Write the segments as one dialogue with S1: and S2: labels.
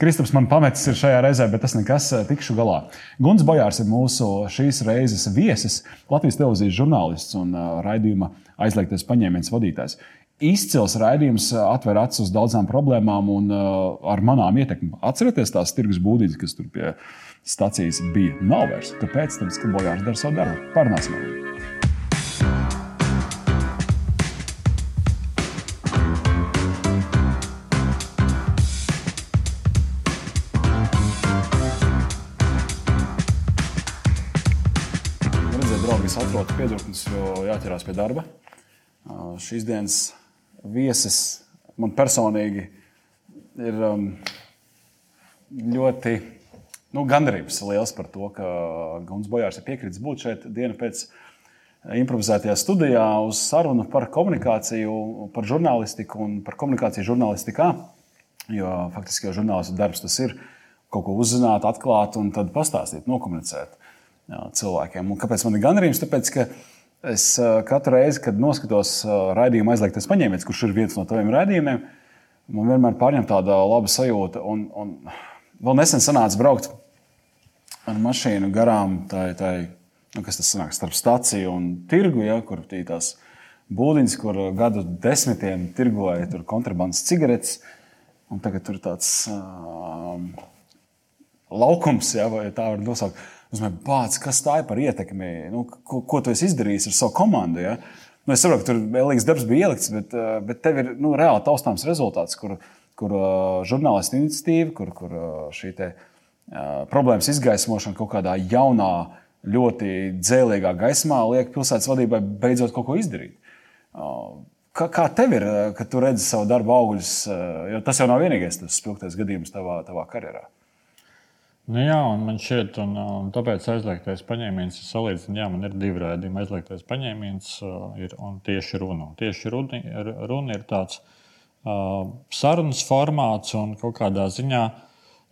S1: Kristaps man pametis ir šajā reizē, bet tas nekas, tikšu galā. Guns Bojārs ir mūsu šīs reizes viesis, Latvijas televīzijas žurnālists un raidījuma aizliegtais paņēmiens vadītājs. Izcils raidījums atver acis uz daudzām problēmām un ar manām ietekmēm. Atcerieties tās tirgus būdītes, kas tur pie stācijas bija. Nav vairs. Kāpēc? Tāpēc, ka Bojārs dara savu darbu. Parunāsim! atrodas jāķerās pie darba. Šīs dienas viesis man personīgi ir um, ļoti nu, gandarījums liels par to, ka Guns Bojārs ir piekritis būt šeit dienu pēc improvizētajā studijā uz sarunu par komunikāciju, par žurnālistiku un par komunikāciju žurnālistikā. Jo faktiski jau žurnālistu darbs tas ir kaut ko uzzināt, atklāt un tad pastāstīt, nokomunicēt cilvēkiem. Un kāpēc man ir gandarījums? Tāpēc, ka es katru reizi, kad noskatos raidījumu aizliegtais paņēmiens, kurš ir viens no taviem raidījumiem, man vienmēr pārņem tāda laba sajūta. Un, un vēl nesen sanāca braukt ar mašīnu garām tai, tai nu, kas tas sanāk, starp staciju un tirgu, ja, kur ir tās būdiņas, kur gadu desmitiem tirgoja kontrabandas cigaretes. Un tagad tur ir tāds uh, laukums, ja, vai tā var nosaukt. Es domāju, bāc, kas tā ir par ietekmi? Nu, ko, ko tu esi izdarījis ar savu komandu? Ja? Nu, es saprotu, ka tur vēlīgs darbs bija ielikts, bet, eh, bet tev ir nu, reāli taustāms rezultāts, kur, kur uh, žurnālistu iniciatīva, kur, kur uh, šī te, problēmas izgaismošana kaut kādā jaunā, ļoti dzēlīgā gaismā liek pilsētas vadībai beidzot kaut ko izdarīt. Kā, kā tev ir, kad tu redzi savu darbu augļus? Jo tas jau nav vienīgais spilgtais gadījums tavā, tavā karjerā.
S2: Nu jā, un man šķiet, un, un tāpēc aizliegtais paņēmiens ir salīdzināms. Jā, man ir divi rādījumi. Aizliegtais paņēmiens uh, ir tieši runa. Tieši runa, runa ir tāds uh, sarunas formāts un kaut kādā ziņā.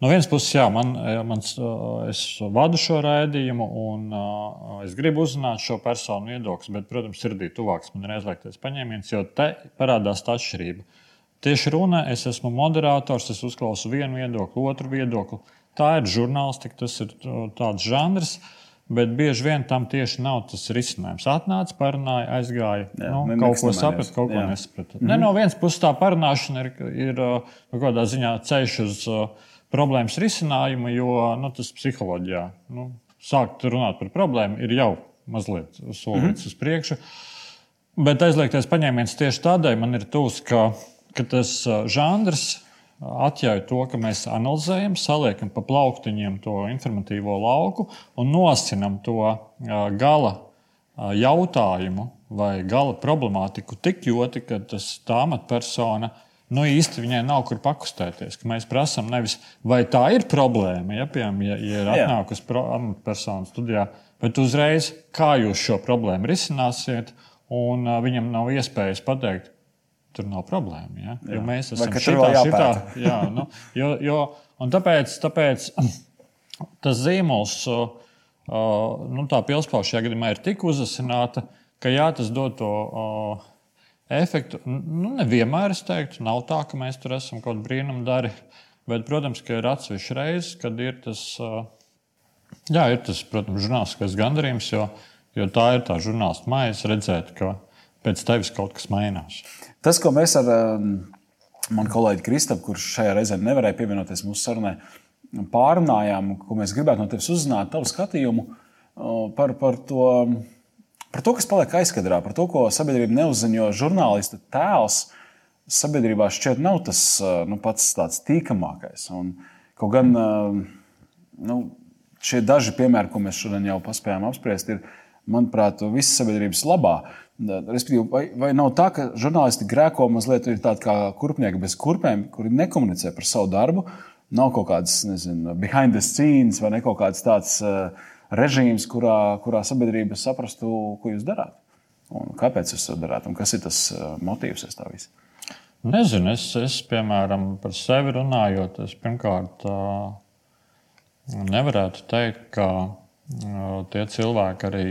S2: No vienas puses, jā, man, mans, uh, es vadu šo raidījumu, un uh, es gribu uzzināt šo personu viedokli, bet, protams, sirdī tuvāks man ir aizliegtais paņēmiens, jo te parādās tā atšķirība. Tieši runa, es esmu moderators, es uzklausu vienu viedokli, otru viedokli Tā ir žurnālistika, tas ir tāds žanrs. Bet bieži vien tam tieši nav tas risinājums. Atnāca, parunāja, aizgāja. Jā, nu, kaut ko saprata, kaut ko nesaprata. Mm -hmm. ne, no vienas puses tā parunāšana ir, ir nu, kādā ziņā ceļš uz problēmas risinājumu, jo nu, tas psiholoģijā nu, sākt runāt par problēmu ir jau mazliet solīts mm -hmm. uz priekšu. Bet aizliegtais paņēmiens tieši tādēļ man ir tūs, ka, ka tas žanrs atļauj to, ka mēs analizējam, saliekam pa plauktiņiem to informatīvo lauku un nosinam to gala jautājumu vai gala problemātiku tik ļoti, ka tas tā amatpersona nu, īsti viņai nav kur pakustēties. Mēs prasām nevis, vai tā ir problēma, ja, piemēram, ja, ja ir atnākusi amatpersona studijā, bet uzreiz, kā jūs šo problēmu risināsiet, un viņam nav iespējas pateikt, tur nav problēma. Ja? Jā. Jo mēs esam šitā, šitā, jā, nu, jo, jo, un tāpēc, tāpēc tas zīmols, uh, nu, tā pilspauša šajā gadījumā ir tik uzasināta, ka jā, tas dod to uh, efektu. Nu, nevienmēr es teiktu, nav tā, ka mēs tur esam kaut kādi brīnumi dari, bet, protams, ka ir atsevišķi reizes, kad ir tas, uh, jā, ir tas, protams, žurnālistiskais gandarījums, jo, jo tā ir tā žurnālistu mājas redzēt, ka pēc tevis kaut kas mainās.
S1: Tas, ko mēs ar um, manu kolēģi Kristapu, kurš šajā reizē nevarēja pievienoties mūsu sarunai, pārunājām, ko mēs gribētu no tevis uzzināt, tavu skatījumu par, par, to, par to, kas paliek aizkadrā, par to, ko sabiedrība neuzzina. Jo žurnālista tēls sabiedrībā šķiet nav tas nu, pats tāds tīkamākais. Un, kaut gan nu, šie daži piemēri, ko mēs šodien jau paspējām apspriest, ir, manuprāt, visas sabiedrības labā. Respektīvi, vai, vai nav tā, ka žurnālisti grēko mazliet tādi kā kurpnieki bez kurpēm, kuri nekomunicē par savu darbu? Nav kaut kāds, nezinu, behind the scenes vai kaut kāds tāds uh, režīms, kurā, kurā sabiedrība saprastu, ko jūs darāt. Un kāpēc jūs to darāt un kas ir tas uh, motīvs aiz tā visa?
S2: Nezinu, es, es, piemēram, par sevi runājot, es pirmkārt uh, nevarētu teikt, ka tie cilvēki arī.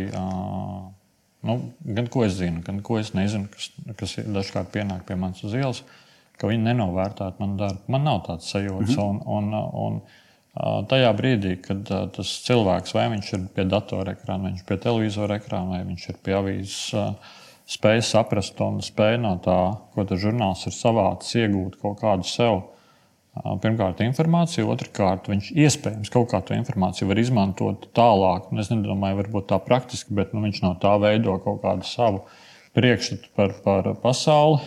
S2: Nu, gan ko es zinu, gan ko es nezinu, kas, kas dažkārt pienāk pie manis uz ielas. ka viņi nenovērtētu manu darbu. Man nav tāds sajūta. Mm -hmm. un, un, un tajā brīdī, kad tas cilvēks vai viņš ir pie datora ekrāna, vai viņš ir pie televizora ekrāna, vai viņš ir pie avīzes, spēj saprast un spēj no tā, ko tas žurnāls ir savācis, iegūt kaut kādu sev. Pirmkārt, informāciju, otrkārt, viņš iespējams kaut kā to informāciju var izmantot tālāk. Es nedomāju, varbūt tā praktiski, bet nu, viņš no tā veido kaut kādu savu priekšstatu par, par pasauli.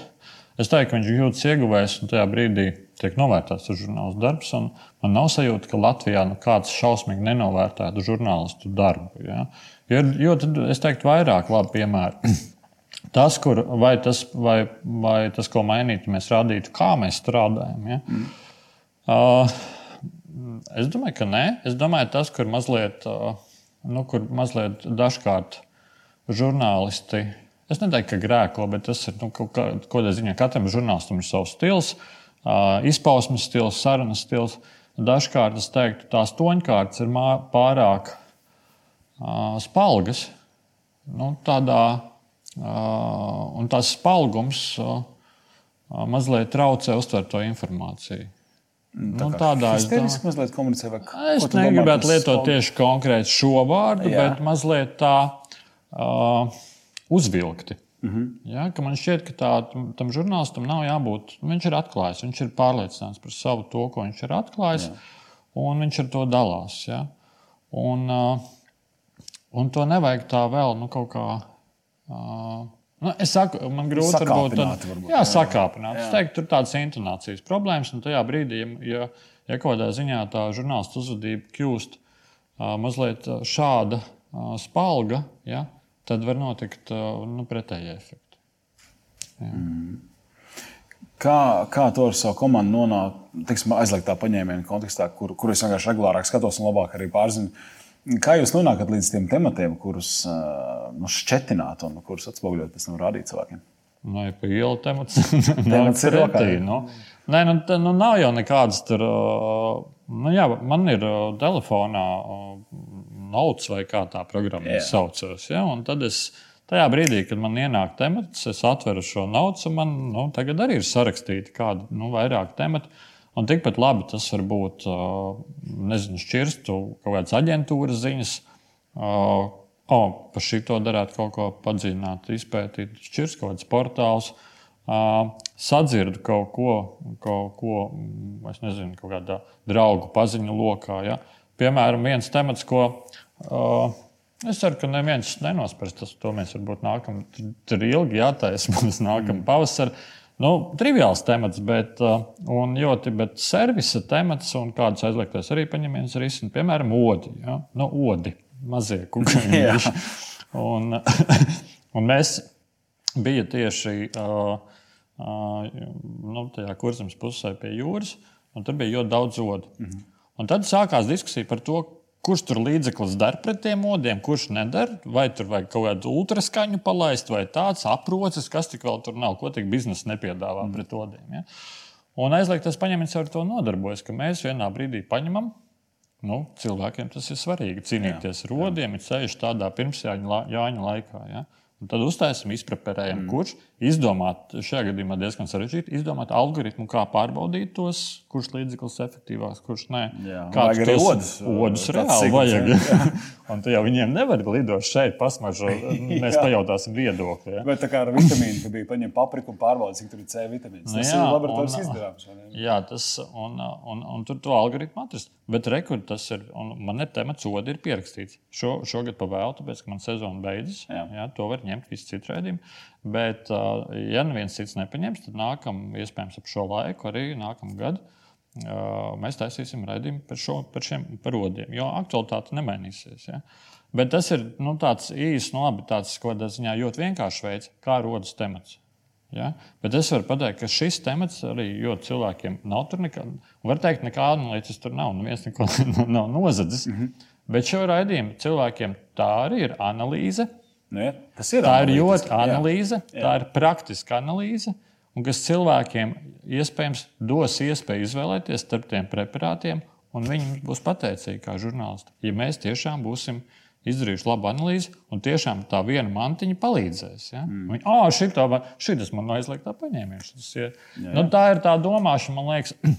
S2: Es teiktu, ka viņš jūtas ieguvējis, un tajā brīdī tiek novērtēts žurnālistu darbs. Man nav sajūta, ka Latvijā nu, kāds šausmīgi nenovērtētu žurnālistu darbu. Ja? Jo, jo es teiktu, vairāk labi piemēri. Tas, kur, vai, tas, vai, vai tas, ko mainītu, mēs rādītu, kā mēs strādājam. Ja? Mm. Uh, es domāju, ka nē. Es domāju, tas, kur mazliet, uh, nu, kur mazliet dažkārt žurnālisti Es neteiktu, ka grēko, bet tas ir nu, kaut kādā ziņā. Katram žurnālistam ir savs stils, izpausmes stils, sarunas stils. Dažkārt es teiktu, tās toņkārtas ir pārāk spalgas. Nu, tādā, un tās spalgums mazliet traucē uztvert to informāciju.
S1: Mm, tā nu, tādā es mazliet komunicēju. Vai,
S2: es negribētu lietot tieši konkrēti šo vārdu, Jā. bet mazliet tā. Uh, uzvilkti. Mm -hmm. ja, man šķiet, ka tā, tam žurnālistam nav jābūt. Viņš ir atklājis, viņš ir pārliecināts par savu to, ko viņš ir atklājis, Jā. un viņš ar to dalās. Ja. Un, uh, un to nevajag tā vēl nu, kaut kā. Uh, Nu, es saku, man grūti
S1: varbūt, tad, varbūt,
S2: jā, sakāpināt. Jā. Es teiktu, tur ir tādas intonācijas problēmas, un tajā brīdī, ja, ja kādā ziņā tā žurnālistu uzvedība kļūst uh, mazliet šāda uh, spalga, ja, tad var notikt uh, nu, pretējie efekti. Mm.
S1: Kā, kā to ar savu komandu nonākt, teiksim, aizliegtā paņēmiena kontekstā, kur, kur es vienkārši regulārāk skatos un labāk arī pārzinu. Kā jūs nonākat līdz tiem tematiem, kurus uh, nu, šķetināt un kurus atspoguļot pēc tam rādīt cilvēkiem?
S2: Nu, ja pa ielu temats, temats ir pretī. Nu. Nē, nu, tā, nu, nav jau nekādas tur. Uh, nu, jā, man ir telefonā notes vai kā tā programma yeah. saucās. Ja? Un tad es tajā brīdī, kad man ienāk temats, es atveru šo notes, un man nu, tagad arī ir sarakstīti kādi nu, vairāk temati. Un tikpat labi tas var būt, nezinu, šķirstu kaut kādas aģentūras ziņas. O, par šito darētu kaut ko padziļināt, izpētīt, šķirst kaut kāds portāls. Sadzirdu kaut ko, kaut ko, es nezinu, kaut kādā draugu paziņu lokā. Ja? Piemēram, viens temats, ko es ceru, ka neviens nenospērs tas. To mēs varbūt nākam, tur, tur ilgi jātaisa mums nākamā mm. pavasara. Nu, triviāls temats, bet, uh, ļoti, bet servisa temats un kādas aizliegtais arī paņēmiens risina, piemēram, odi. Ja? Nu, odi, mazie kukuļi. un, un mēs bija tieši uh, uh, nu, tajā kurzemes pusē pie jūras, un tur bija ļoti daudz odu. Mm -hmm. Un tad sākās diskusija par to, Kurš tur līdzeklis der pret tiem modiem, kurš nedara? Vai tur vajag kaut kādu ultraskaņu palaist, vai tāds aprocis, kas tik vēl tur nav, ko tik biznesa nepiedāvā mm. pret modiem. Ja? Un aizliegtais paņēmiens ar to nodarbojas, ka mēs vienā brīdī paņemam. Nu, cilvēkiem tas ir svarīgi. Cīnīties ar rodiem, ir ceļš tādā pirmsjāņa laikā. Ja? Un tad uztaisām, izpreparējam, mm. kurš izdomāt, šajā gadījumā diezgan sarežģīti, izdomāt algoritmu, kā pārbaudīt tos, kurš līdzeklis ir efektīvāks, kurš nē.
S1: Kāds arī odus,
S2: odus reāli vajag. un tu jau viņiem nevari lidot šeit, pasmažot, mēs pajautāsim viedokli. Ja?
S1: Bet tā kā ar vitamīnu, ka bija paņem papriku un pārbaudīt, cik tur ir C vitamīns. Tas jā, ir laboratorijas izdarāms.
S2: Jā, tas, un, un, un tur to algoritmu atrast. Bet rekur tas ir, un man ir temats odi ir pierakstīts. Šo, šogad pavēlu, tāpēc, ka man sezona beidzas. Jā. Jā, to var ņemt visi citi rēdījumi. Bet, ja neviens cits nepaņems, tad nākam, iespējams, ap šo laiku, arī nākamā gada, mēs taisīsim raidījumu par, šo, par šiem parodiem. Jo aktualitāte nemainīsies. Ja? Bet tas ir nu, tāds īsts, nu, labi, tāds kaut kādā ziņā ļoti vienkāršs veids, kā rodas temats. Ja? Bet es varu pateikt, ka šis temats arī cilvēkiem nav tur nekāda. Var teikt, nekāda analīzes tur nav. Neviens neko nav nozadzis. Mm -hmm. Bet šo raidījumu cilvēkiem tā arī ir analīze
S1: Nu, ja, tas ir.
S2: Tā ir ļoti analīze, jā. tā ir praktiska analīze, un kas cilvēkiem iespējams dos iespēju izvēlēties starp tiem preparātiem, un viņi būs pateicīgi kā žurnālisti, ja mēs tiešām būsim izdarījuši labu analīzi, un tiešām tā viena mantiņa palīdzēs. Ja? Mm. Viņi, ah, šitā, šitas man aizliek tā paņēmies. Ja. Nu, tā ir tā domāšana, man liekas.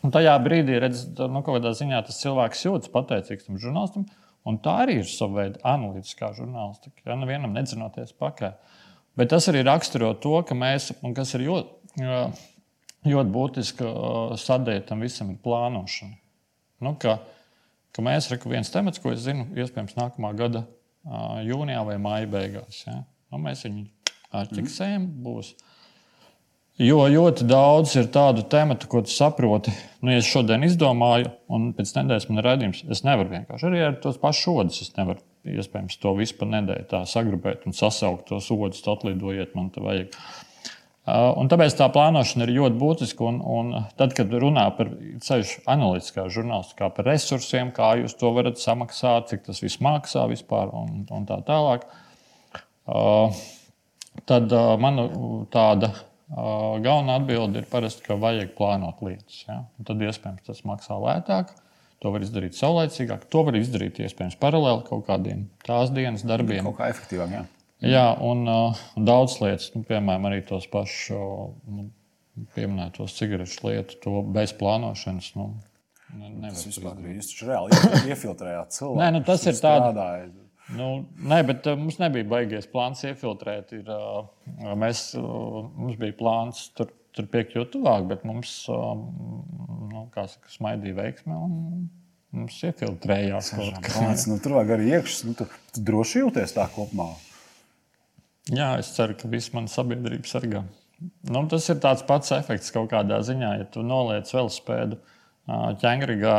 S2: Un tajā brīdī, redz, nu, kādā ziņā tas cilvēks jūtas pateicīgs tam žurnālistam, un tā arī ir sava veida analītiskā žurnālistika. Ja nevienam nedzinoties pakaļ. Bet tas arī raksturo to, ka mēs, un kas ir ļoti, ļoti būtiski sadaļa tam visam, ir plānošana. Nu, ka, ka mēs rekam viens temats, ko es zinu, iespējams, nākamā gada jūnijā vai māja beigās. Ja? Nu, mēs viņu atķeksējam, būs. Jo ļoti daudz ir tādu tematu, ko tu saproti. Nu, ja es šodien izdomāju, un pēc nedēļas man ir redzējums, es nevaru vienkārši arī ar tos pašus odus. Es nevaru, iespējams, to visu pa nedēļu tā sagrupēt un sasaukt tos odus, atlidojiet, man te vajag. Un tāpēc tā plānošana ir ļoti būtiska. Un, un tad, kad runā par ceļu analītiskā žurnālistikā, par resursiem, kā jūs to varat samaksāt, cik tas viss maksā vispār un, un tā tālāk, tad uh, man tāda galvenā atbilde ir parasti, ka vajag plānot lietas. Ja? Tad iespējams tas maksā lētāk. To var izdarīt saulēcīgāk, to var izdarīt iespējams paralēli kaut kādiem tās dienas darbiem.
S1: Kaut kā efektīvāk. Jā.
S2: Jā, un uh, daudz lietas, nu, piemēram, arī tos pašus nu, pieminētos cigaretes lietu, to bez plānošanas. Nu,
S1: Nevar tas vispār bija. Taču reāli iefiltrējāt cilvēku.
S2: Nē, nu, tas ir tāds. Nu, nē, bet uh, mums nebija baigies plāns iefiltrēt. Ir, uh, mēs, uh, mums bija plāns tur, tur piekļūt tuvāk, bet mums, um, nu, saka, smaidīja veiksme. Un, Mums iefiltrējās kaut
S1: kas tāds. Nu, tur vajag arī iekšā. Nu, tu, tu droši jūties tā kopumā.
S2: Jā, es ceru, ka viss mana sabiedrība sargā. Nu, tas ir tāds pats efekts kaut kādā ziņā, ja tu noliec velospēdu ķēngrigā,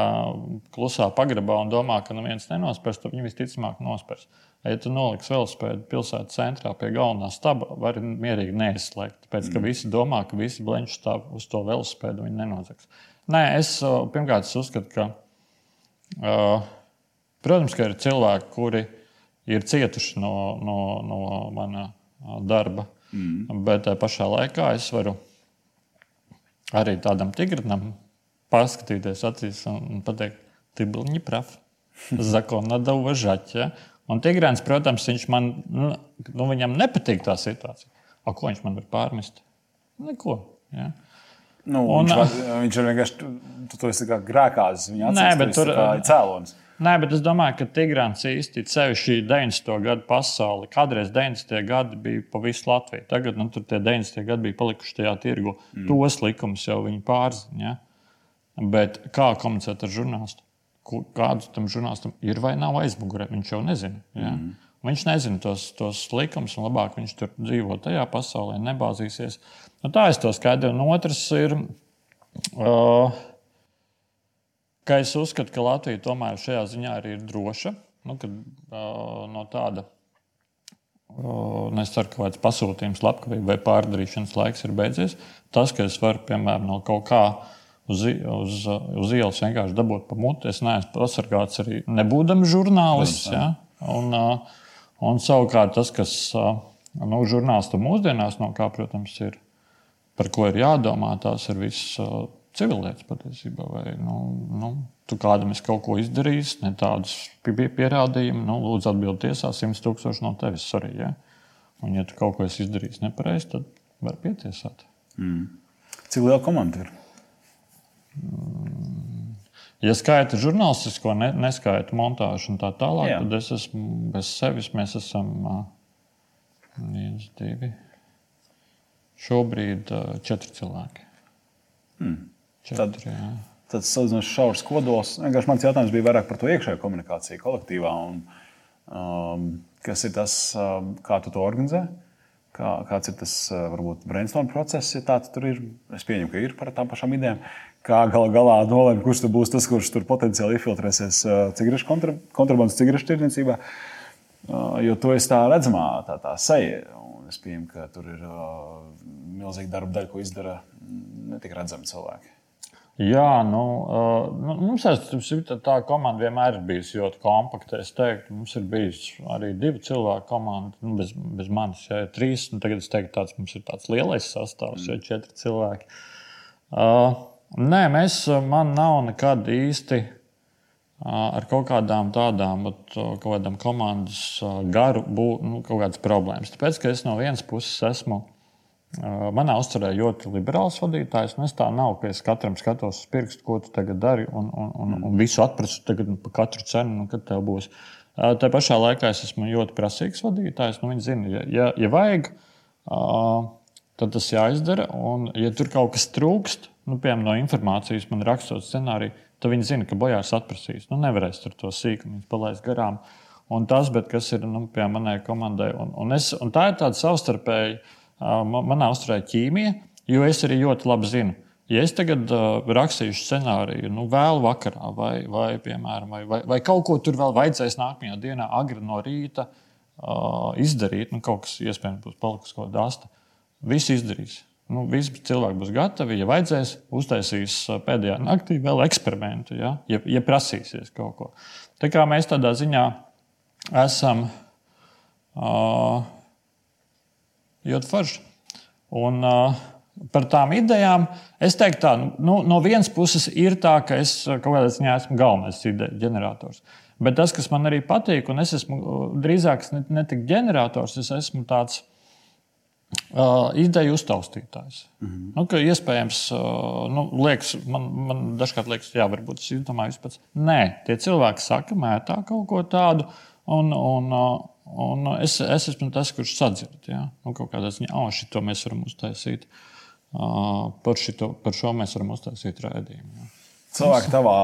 S2: klusā pagrabā un domā, ka neviens nenospērs, tad viņi visticamāk nospērs. Ja tu noliksi velospēdu pilsētas centrā pie galvenā staba, var mierīgi neizslēgt. Tāpēc, ka mm. visi domā, ka visi bleņķi stāv uz to velospēdu, viņi nenozags. Nē, es pirmkārt es uzskatu, ka, uh, protams, ka ir cilvēki, kuri ir cietuši no, no, no mana darba. Mm. Bet tajā pašā laikā es varu arī tādam tigrinam paskatīties acīs un pateikt, ты был неправ. Закон надо уважать. Ja? Un Tigrāns, protams, viņš man, nu, nu, viņam nepatīk tā situācija. A, ko viņš man var pārmest? Neko. Ja?
S1: Nu, un, viņš, var, viņš ir vienkārši, tu, tu, tu esi kā grēkāzis, viņa acīs, nē, bet tur ir cēlonis.
S2: Nē, bet es domāju, ka Tigrāns īsti sevišķi 90. gadu pasauli. Kādreiz 90. gadi bija pa visu Latviju. Tagad nu, tie 90. gadi bija palikuši tajā tirgu. Mm. Tos likumus jau viņi pārzina. Ja? Bet kā komunicēt ar žurnālistu? Kādu tam žurnālistam ir vai nav aizmugurē? Viņš jau nezina. Ja? Mm. Viņš nezina tos, tos likumus, un labāk viņš tur dzīvo tajā pasaulē, nebāzīsies. Nu, tā es to skaidroju. Un otrs ir. Uh, ka es uzskatu, ka Latvija tomēr šajā ziņā arī ir droša. Nu, kad, uh, no tāda uh, nesaku, ka kāds pasūtījums, labklājība vai pārdarīšanas laiks ir beidzies. Tas, ka es varu, piemēram, no kaut kā uz, uz, uz ielas vienkārši dabūt pa muti, es neesmu pasargāts arī nebūdams žurnālists. Ja? Un, un savukārt tas, kas nu, žurnālistam mūsdienās, no kā, protams, ir par ko ir jādomā, tās ir visas. Uh, civilietas patiesībā. Vai, nu, nu, tu kādam esi kaut ko izdarījis, ne tādus pierādījumus, nu, lūdzu, atbild tiesā, 100 tūkstoši no tevis arī. Ja? Un, ja tu kaut ko esi izdarījis nepareizi, tad var pietiesāt.
S1: Mm. Cik liela komanda ir?
S2: Ja skaita žurnālistisko, ne, neskaita montāžu un tā tālāk, Jā. tad es esmu bez sevis. Mēs esam uh, viens, divi. Šobrīd uh, četri cilvēki.
S1: Hmm. Tad, tad salīdzinoši šaurs kodols. Vienkārši mans jautājums bija vairāk par to iekšējo komunikāciju kolektīvā. Un, um, kas ir tas, um, kā tu to organizē? Kā, kāds ir tas uh, varbūt brainstorm process, ja tāds tur ir? Es pieņemu, ka ir par tām pašām idejām. Kā gala galā nolēma, kurš būs tas, kurš tur potenciāli iefiltrēsies uh, cigarešu kontra, kontrabandas cigarešu tirdzniecībā. Jo to es tā redzamā, tā, tā seja. Un es pieņemu, ka tur ir milzīga darba daļa, ko izdara netik redzami cilvēki.
S2: Jā, nu, uh, mums ir tā, tā komanda vienmēr ir bijusi ļoti kompakta. Es teiktu, mums ir bijusi arī divu cilvēku komanda, nu, bez, bez manis, ja ir trīs. Tagad es teiktu, tāds mums ir tāds lielais sastāvs, ja ir četri cilvēki. Uh, nē, mēs, man nav nekad īsti ar kaut kādām tādām kaut kādām komandas garu, būt nu, kaut kādas problēmas. Tāpēc, ka es no vienas puses esmu. Manā uzturē ļoti liberāls vadītājs. Nu, es tā nav, ka es katram skatos uz pirkstu, ko tu tagad dari, un, un, un, un visu atprasu tagad par katru cenu, nu, kad tev būs. Tā pašā laikā es esmu ļoti prasīgs vadītājs. Nu, viņi zina, ja, ja, ja vajag, tad tas jāizdara. Un, ja tur kaut kas trūkst, nu, piemēram, no informācijas man rakstot scenāriju, tad viņi zina, ka bojās atprasīs. Nu, nevarēs tur to sīkumu palaist garām. Un tas, kas ir nu, pie manai komandai, un, un, es, un tā ir tāda savstarpēji, uh, manā uzturē ķīmija, jo es arī ļoti labi zinu. Ja es tagad uh, rakstīšu scenāriju, nu, vēl vakarā, vai, vai, piemēram, vai, vai, vai kaut ko tur vēl vajadzēs nākamajā dienā, agri no rīta uh, izdarīt, nu, kaut kas iespējams būs palicis kaut kāda asta, viss izdarīs. Nu, visi cilvēki būs gatavi. Ja vajadzēs, uztaisīs pēdējā naktī vēl eksperimentu, ja, ja, ja prasīsies kaut ko. Tā kā mēs tādā ziņā esam uh, ļoti forši. Un, uh, par tām idejām es teiktu, tā, nu, no vienas puses ir tā, ka es kaut kādā ziņā esmu galvenais ideja ģenerators. Bet tas, kas man arī patīk, un es esmu drīzāk ne, ne tik ģenerators, es esmu tāds Uh, ideju uztaustītājs. Mm -hmm. nu, iespējams, uh, nu, liekas, man, man dažkārt liekas, jā, varbūt es domāju, pats. Nē, tie cilvēki saka, mētā kaut ko tādu. Un, un, uh, un es, es esmu tas, kurš sadzird. Ja? Nu, kaut kādā ziņā, oh, šito mēs varam uztaisīt. Uh, par, šito, par šo mēs varam uztaisīt rādījumu. Ja?
S1: Cilvēki tavā,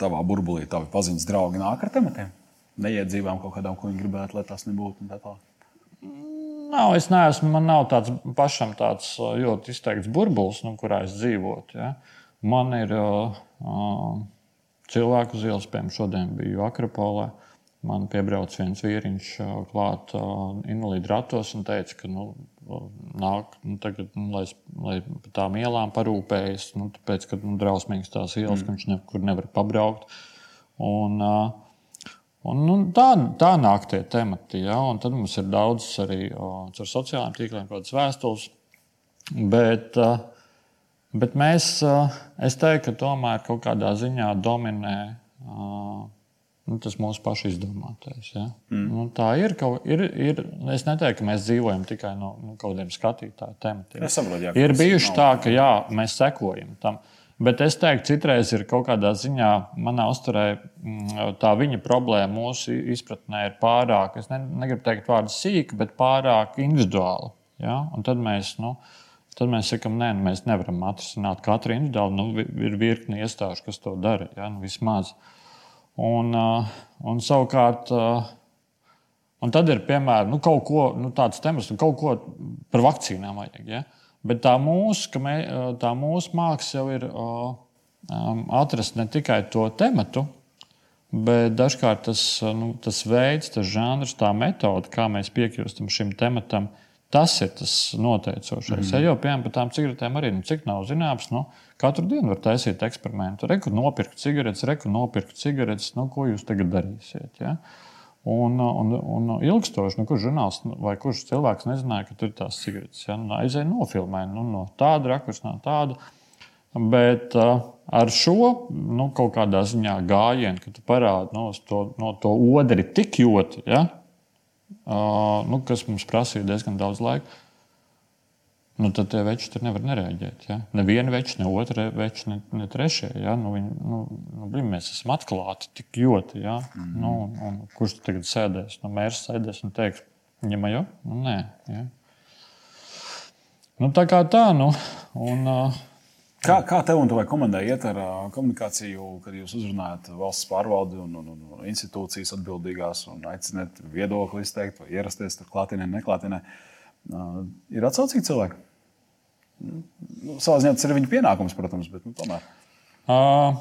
S1: tavā burbulī, tavi paziņas draugi nāk ar tematiem. Neiedzīvām kaut kādām, ko viņi gribētu, lai tās nebūtu. Tā tā.
S2: Nav, es neesmu, man nav tāds pašam tāds ļoti izteikts burbulis, nu, kurā es dzīvotu. Ja. Man ir uh, cilvēku uz ielas, piemēram, šodien biju Akropolē. Man piebrauc viens vīriņš klāt uh, invalīdu ratos un teica, ka nu, nāk, nu, tagad, nu, lai, lai par tām ielām parūpējas, nu, tāpēc, ka nu, drausmīgas tās ielas, mm. ka viņš nekur nevar pabraukt. Un, uh, Un, nu, tā, tā nāk tie temati. Ja? Un tad mums ir daudz arī ar sociālajiem tīkliem, kādas vēstules. Bet, bet mēs, es teiktu, ka tomēr kaut kādā ziņā dominē nu, tas mūsu pašu izdomātais. Ja? Mm. Nu, tā ir, ir, ir. Es neteiktu, ka mēs dzīvojam tikai no nu, kaut kādiem skatītāju tematiem. Ir bijuši tā, ka jā, mēs sekojam tam. Bet es teiktu, citreiz ir kaut kādā ziņā, manā uzturē, mm, tā viņa problēma mūsu izpratnē ir pārāk, es ne, negribu teikt vārdu sīka, bet pārāk individuāla. Ja? Un tad mēs, nu, tad mēs sakām, nē, nu, mēs nevaram atrisināt katru individuāli. Nu, ir virkni iestāžu, kas to dara, ja? nu, vismaz. Un, un savukārt, un tad ir piemēram nu, kaut ko, nu, tāds temats, nu, kaut ko par vakcīnām vajag. Ja? Bet tā mūsu, mē, tā mūsu māksla jau ir um, atrast ne tikai to tematu, bet dažkārt tas, nu, tas veids, tas žanrs, tā metode, kā mēs piekļūstam šim tematam, tas ir tas noteicošais. Mm. Ja, jo, piemēram, par tām cigaretēm arī, nu, cik nav zināms, nu, katru dienu var taisīt eksperimentu. Reku nopirkt cigaretes, reku nopirkt cigaretes, nu, ko jūs tagad darīsiet. Ja? Un, un, un ilgstoši, nu, kurš žurnālists vai kurš cilvēks nezināja, ka tur ir tās cigaretes. Ja? Nu, aizēja nofilmēt nu, no tāda rakursa, no tāda. Bet uh, ar šo nu, kaut kādā ziņā gājienu, ka tu parādi no, nu, to, no to odri tik ļoti, ja? uh, nu, kas mums prasīja diezgan daudz laika nu, tad tie veči tur nevar nereaģēt. Ja? Neviena veča, ne otra veča, ne, ne trešā. Ja? Nu, viņi, nu, nu, blin, mēs esam atklāti tik ļoti. Ja? Mm -hmm. nu, un, kurš tagad sēdēs? Nu, mērs sēdēs un teiks, ņemā jau? Nu, nē. Ja? Nu, tā kā tā. Nu, un, uh,
S1: Kā, kā tev un tavai komandai iet ar uh, komunikāciju, kad jūs uzrunājat valsts pārvaldi un, un, un institūcijas atbildīgās un aicināt viedokli izteikt vai ierasties tur klātienē, neklātienē? Uh, ir atsaucīgi cilvēki? Nu, savā ziņā tas ir viņa pienākums, protams, bet nu, tomēr.
S2: Uh,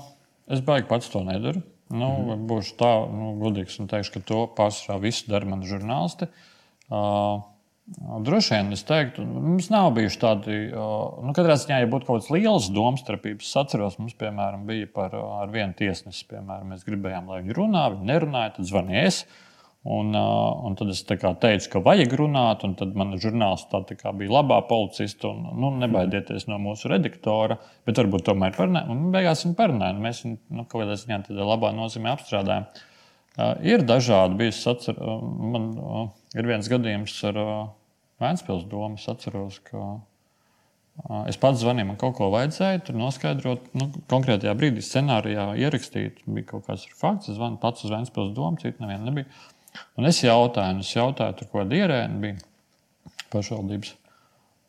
S2: es baigi pats to nedaru. Nu, mm. Būšu tā, nu, godīgs un teikšu, ka to pārsvarā visu dara mani žurnālisti. Uh, Droši vien es teiktu, mums nav bijuši tādi, nu, katrā ziņā, ja būtu kaut kādas lielas domstarpības, es atceros, mums, piemēram, bija par vienu tiesnesi, piemēram, mēs gribējām, lai viņi runā, viņi nerunāja, tad zvanīja es. Uh, un tad es teicu, ka vajag runāt, un tad mana žurnālista tā, tā bija labā policista. Un, nu, nebaidieties no mūsu redaktora, bet varbūt tomēr parunājām. Un beigās viņa parunāja. Mēs viņu nu, kaut kādā ziņā tādā labā nozīmē apstrādājām. Uh, ir dažādi bijis. Atcer, uh, man uh, ir viens gadījums ar uh, Vēncpils domu. Es atceros, ka uh, es pats zvanīju, man kaut ko vajadzēja, tur noskaidrot, nu, konkrētajā brīdī scenārijā ierakstīt. Bija kaut kāds fakts, es zvanu pats uz Vēncpils domu, citu nevienu nebija. Un es jautāju, un es jautāju, tur ko dierēni bija pašvaldības.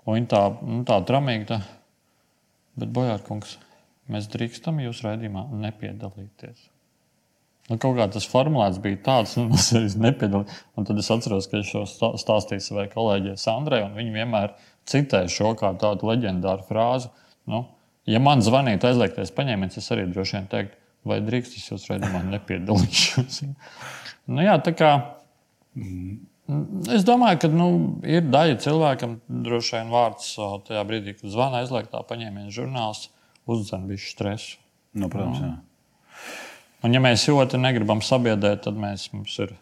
S2: Un viņi tā, nu, tā tramīgi, tā, bet Bojārkungs, mēs drīkstam jūs raidījumā nepiedalīties. Nu, kaut kā tas formulēts bija tāds, ka es arī nepiedalījos. Un tad es atceros, ka es šo stāstīju savai kolēģei Sandrai, un viņa vienmēr citēja šo kā tādu leģendāru frāzi. Nu, ja man zvanītu aizliegtais paņēmiens, es arī droši vien teiktu, vai drīkst es jūs raidījumā nepiedalīšos. Nu, jā, tā kā. Es domāju, ka nu, ir daļa cilvēkam, droši vien vārds tajā brīdī, kad zvana aizliegtā paņēmiena žurnāls, uzdzen bišķi stresu.
S1: Nu, protams, jā.
S2: Un, ja mēs ļoti negribam sabiedrēt, tad mēs, mums ir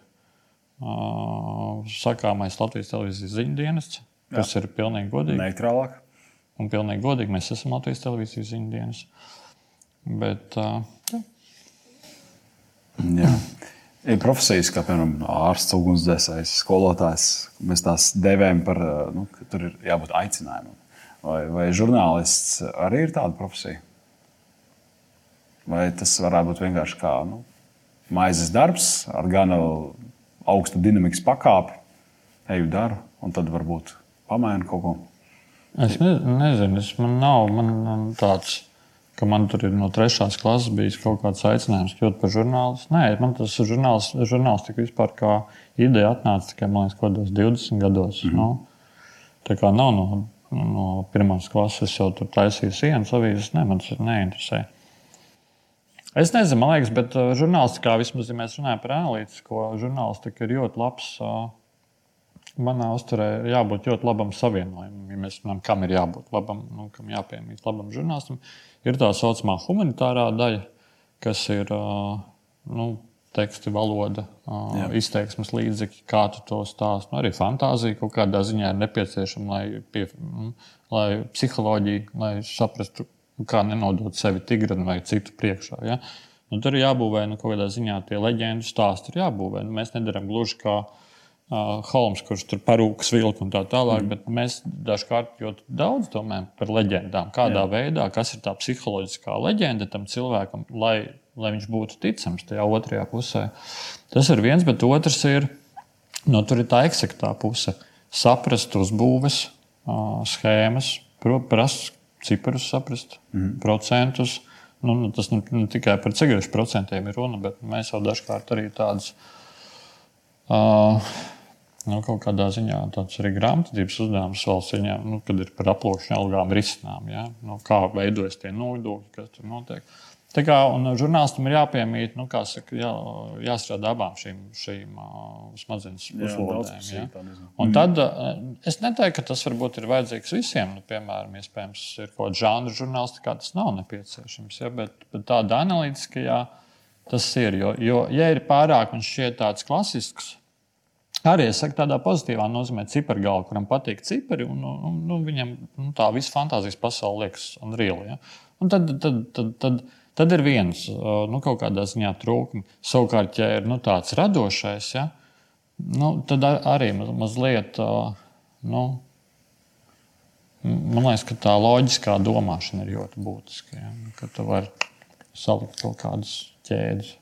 S2: uh, sakāmais Latvijas televīzijas ziņu dienests, kas jā. ir pilnīgi godīgi.
S1: Neitrālāk.
S2: Un pilnīgi godīgi mēs esam Latvijas televīzijas ziņu dienests. Bet, uh, jā.
S1: Jā. Ir profesijas, kā piemēram ārsts, ugunsdzēsējs, skolotājs. Mēs tās devējam par, nu, ka tur ir jābūt aicinājumam. Vai, vai žurnālists arī ir tāda profesija? Vai tas varētu būt vienkārši kā nu, maizes darbs ar gana augstu dinamikas pakāpi, eju daru, un tad varbūt pamainu kaut ko?
S2: Es ne, nezinu, es man nav man tāds ka man tur ir no trešās klases bijis kaut kāds aicinājums kļūt par žurnālistu. Nē, man tas žurnāls, žurnālistika vispār kā ideja atnāca tikai liekas, kaut kādos 20 gados. Mm -hmm. nu, tā kā nav no, no pirmās klases, jau tur taisīju sienas avīzes. Nē, man tas neinteresē. Es nezinu, man liekas, bet uh, žurnālistikā vismaz, ja mēs runājam par analītisko žurnālistiku, ir ļoti labs. Uh, manā uzturē ir jābūt ļoti labam savienojumam. Ja mēs runājam, kam ir jābūt labam, nu, kam jāpiemīt labam žurnālistam, Ir tā saucamā humanitārā daļa, kas ir nu, teksti, valoda, Jā. izteiksmes līdzekļi, kā tu to stāst. Nu, arī fantāzija kaut kādā ziņā ir nepieciešama, lai, pie, nu, lai psiholoģija, lai saprastu, kā nenodot sevi tigran vai citu priekšā. Ja? Nu, tur ir jābūvē nu, kaut kādā ziņā tie leģendu stāsti. Jābūvē. Nu, mēs nedarām gluži kā uh, Holmes, kurš tur parūkas vilku un tā tālāk, mm. bet mēs dažkārt ļoti daudz domājam par leģendām. Kādā Jā. veidā, kas ir tā psiholoģiskā leģenda tam cilvēkam, lai, lai viņš būtu ticams tajā otrajā pusē. Tas ir viens, bet otrs ir, no tur ir tā eksaktā puse. Saprast uzbūves uh, schēmas, prast ciparus, saprast mm. procentus. Nu, nu, tas ne, ne tikai par cigarešu procentiem ir runa, bet mēs jau dažkārt arī tādus uh, nu, kaut kādā ziņā tāds arī grāmatvedības uzdevums valsts ziņā, nu, kad ir par aploksņa algām risinām, ja? nu, kā veidojas tie nodokļi, kas tur notiek. Tā kā žurnālistam ir jāpiemīt, nu, saka, jā, jāstrādā abām šīm, šīm uh, smadzenes puslodēm. Ja? Un tad uh, es neteiktu, ka tas varbūt ir vajadzīgs visiem. Nu, piemēram, iespējams, ir kaut kāda žanra žurnālistikā, tas nav nepieciešams. Ja? Bet, bet tāda analītiskajā tas ir. Jo, jo ja ir pārāk un šķiet tāds klasisks Arī es saku, tādā pozitīvā nozīmē, cipargāla, kuram patīk cipari, un, un, un viņam nu, tā visa fantāzijas pasaule liekas unreāla. Ja? Un tad, tad, tad, tad, tad ir viens nu, kaut kādā ziņā trūkums. Savukārt, ja ir nu, tāds radošais, ja, nu, tad arī mazliet. Nu, man liekas, ka tā loģiskā domāšana ir ļoti būtiska. Ja? Ka tu vari salikt kaut kādas ķēdes.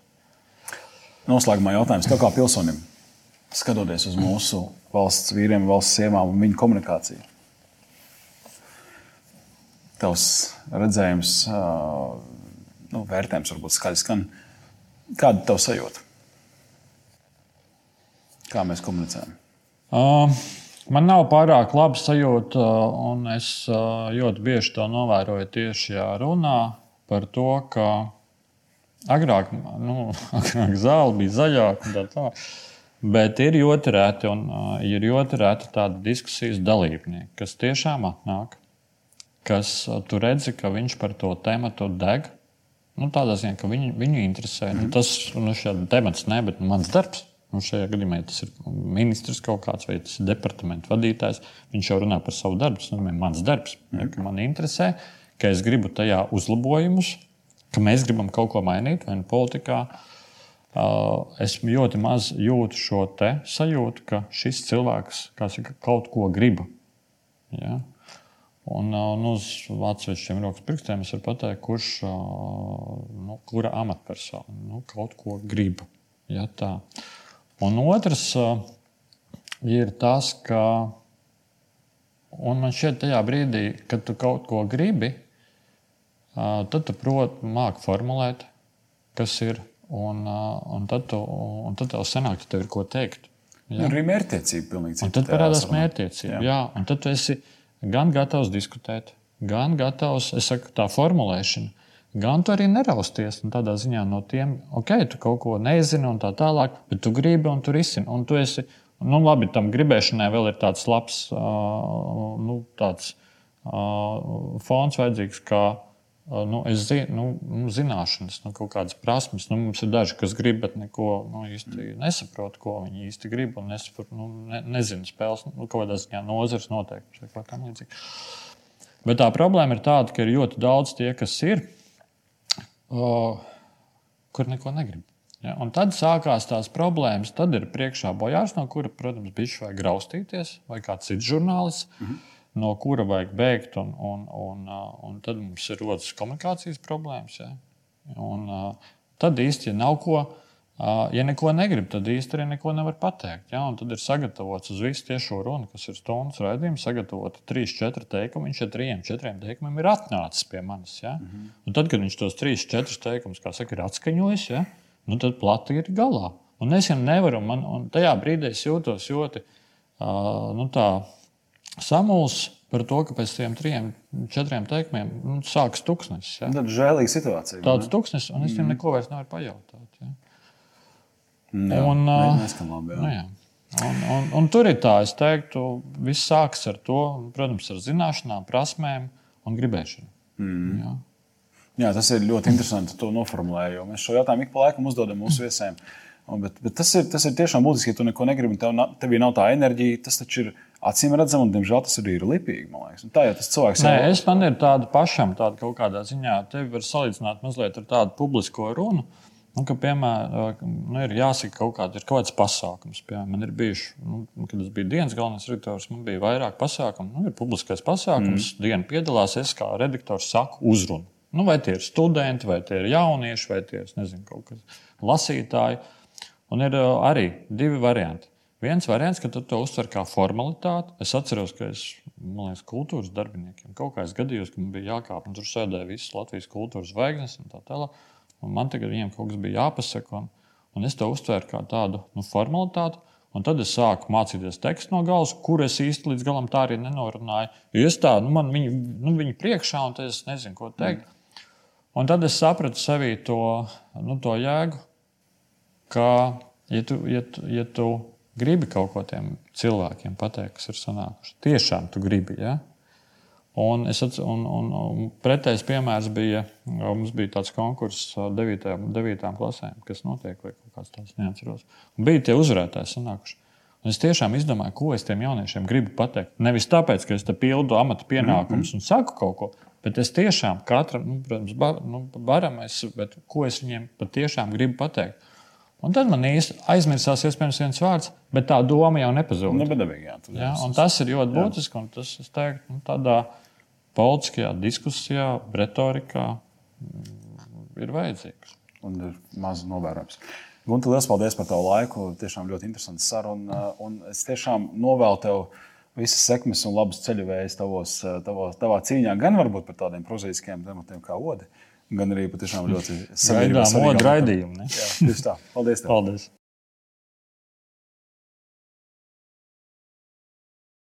S1: Noslēgumā jautājums tev kā pilsonim skatoties uz mūsu valsts vīriem, valsts sievām un viņu komunikāciju. Tavs redzējums, nu, vērtējums varbūt skaļi skan. Kāda ir tava sajūta? Kā mēs komunicējam?
S2: Uh, man nav pārāk laba sajūta, un es ļoti bieži to novēroju tieši šajā runā par to, ka agrāk, nu, agrāk zāle bija zaļāka un tā tālāk. Bet ir ļoti reti, un uh, ir ļoti reti tādi diskusijas dalībnieki, kas tiešām atnāk, kas uh, tu redzi, ka viņš par to tēmu deg. Nu, tādā ziņā, ka viņu, viņu interesē. Mm. Nu, tas nu, temats ne, bet nu, mans darbs. Nu, šajā gadījumā ja tas ir ministrs kaut kāds vai tas ir departamenta vadītājs. Viņš jau runā par savu darbu. Tas nozīmē, mans darbs, ja, ka man interesē, ka es gribu tajā uzlabojumus, ka mēs gribam kaut ko mainīt vai nu politikā. Uh, es ļoti maz jūtu šo sajūtu, ka šis cilvēks saka, kaut ko grib. Ja? Un nu, uz atsevišķiem rokas pirkstiem es varu pateikt, kurš, nu, kura amatpersona nu, kaut ko grib. Ja, tā. Un otrs uh, ir tas, ka man šķiet, tajā brīdī, kad tu kaut ko gribi, uh, tad tu proti māki formulēt, kas ir. Un, un, tad, tu, un tad tev sanāk, ka tev ir ko teikt.
S1: Ja? Arī mērķtiecība pilnīgi
S2: cita. Tad parādās mērķtiecība. Jā. jā, un tad tu esi gan gatavs diskutēt, gan gatavs, es saku, tā formulēšana gan tu arī nerausties. Tādā ziņā no tiem, ok, tu kaut ko nezini un tā tālāk, bet tu gribi un tu risini. Un tu esi, nu, labi, tam gribēšanai vēl ir tāds labs uh, nu, tāds, uh, fons vajadzīgs. Kā, nu, es zinu, nu, zināšanas, nu, kaut kādas prasmes. Nu, mums ir daži, kas grib, bet neko nu, īsti nesaprot, ko viņi īsti grib. Un nesaprot, nu, ne, nezinu spēles, nu, kaut kādā ziņā nozares noteikti. Bet tā problēma ir tāda, ka ir ļoti daudz tie, kas ir o, kur neko negrib. Ja? Un tad sākās tās problēmas. Tad ir priekšā bojārs, no kura, protams, bija vajag graustīties, vai kāds cits žurnālists, mm -hmm. No kura vajag bēgt. Un, un, un, un tad mums ir rodas komunikācijas problēmas. Ja? Un, tad īsti ja nav ko Ja neko negrib, tad īstenībā arī neko nevar pateikt. Ja? Un tad ir sagatavots uz visu tiešo runu, kas ir stundas raidījums, sagatavot 3-4 teikumus. Viņš ar 3-4 teikumiem ir atnācis pie manis. Ja? Mm -hmm. Un tad, kad viņš tos 3-4 teikumus, kā saka, ir atskaņojis, ja? nu, tad plati ir galā. Un es jau nevaru, man, un tajā brīdī es jūtos ļoti uh, nu, samulsis par to, ka pēc tam trim, četriem teikumiem nu, sākas tuksnesis. Ja?
S1: Tāda žēlīga situācija.
S2: Tāds tuksnesis, un es viņam mm. neko vairs nevaru pajautāt. Ja?
S1: Jā, un, uh, labi, jā. Nu, jā.
S2: Un, un, un tur ir tā, es teiktu, viss sākas ar to, protams, ar zināšanām, prasmēm un gribēšanu. Mm. Jā.
S1: jā, tas ir ļoti interesanti. To noformulēju. Mēs šo jautājumu ik pa laikam uzdodam mūsu viesiem. Un, bet, bet tas, ir, tas ir tiešām būtiski, ja tu neko negribi, tev, tev nav tā enerģija. Tas taču ir acīm redzams, un diemžēl tas arī ir lipīgi. Tā jau tas cilvēks
S2: ir. Es man ir tāda pašam, tāda kaut kādā ziņā, tevi var salīdzināt mazliet ar tādu publisko runu. Nu, ka, piemēram, nu, ir jāsaka, kaut, kāda, ir kaut kāds pasākums. Piemēram, man ir bijuši, nu, kad es biju dienas galvenais redaktors, man bija vairāk pasākumu. Nu, ir publiskais pasākums, mm. diena piedalās. Es kā redaktors saku uzrunu. Nu, vai tie ir studenti, vai tie ir jaunieši, vai tie ir nezinu, kaut kas lasītāji. Un ir arī divi varianti. Viens variants, ka to uztver kā formalitāti. Es atceros, ka es, man liekas, kultūras darbiniekiem kaut kā es gadījos, ka man bija jākāp, un tur sēdēja visas Latvijas kultūras zvaigznes un tā tālāk. Un man tagad viņiem kaut kas bija jāpasaka, un, un es to uztvēru kā tādu nu, formalitāti. Un tad es sāku mācīties tekstu no galvas, kur es īsti līdz galam tā arī nenorunāju. Jo es tādu, nu, man viņi, nu, viņi priekšā, un es nezinu, ko teikt. Mm. Un tad es sapratu sevī to, nu, to jēgu, ka, ja tu, ja, tu, ja tu gribi kaut ko tiem cilvēkiem pateikt, kas ir sanākuši, tiešām tu gribi. Ja? Un, atc, un, un, un pretējs piemērs bija, mums bija tāds konkurss 9. 9. klasēm, kas notiek, vai kaut kāds tāds neatceros. Un bija tie uzvarētāji sanākuši. Un es tiešām izdomāju, ko es tiem jauniešiem gribu pateikt. Nevis tāpēc, ka es te pildu amata pienākumus mm -hmm. un saku kaut ko, bet es tiešām katram, nu, protams, bar, nu, varam, es, bet ko es viņiem patiešām gribu pateikt. Un tad man īsti aizmirsās, iespējams, viens vārds, bet tā doma jau nepazūd.
S1: Nu, bedabīgi, jā,
S2: jā, tas ir ļoti būtiski. Tas, es teiktu, nu, tādā politiskajā diskusijā, retorikā mm, ir vajadzīgs.
S1: Un ir maz novērojams. Gunte, liels paldies par tavu laiku. Tiešām ļoti interesants saruna. Un es tiešām novēlu tev visas sekmes un labas ceļavējas tavos, tavos, tavā cīņā, gan varbūt par tādiem prozaiskiem tematiem kā odi, gan arī patiešām ļoti.
S2: Gaidām odu raidījumu.
S1: Tieši tā. Paldies! Tev.
S2: Paldies!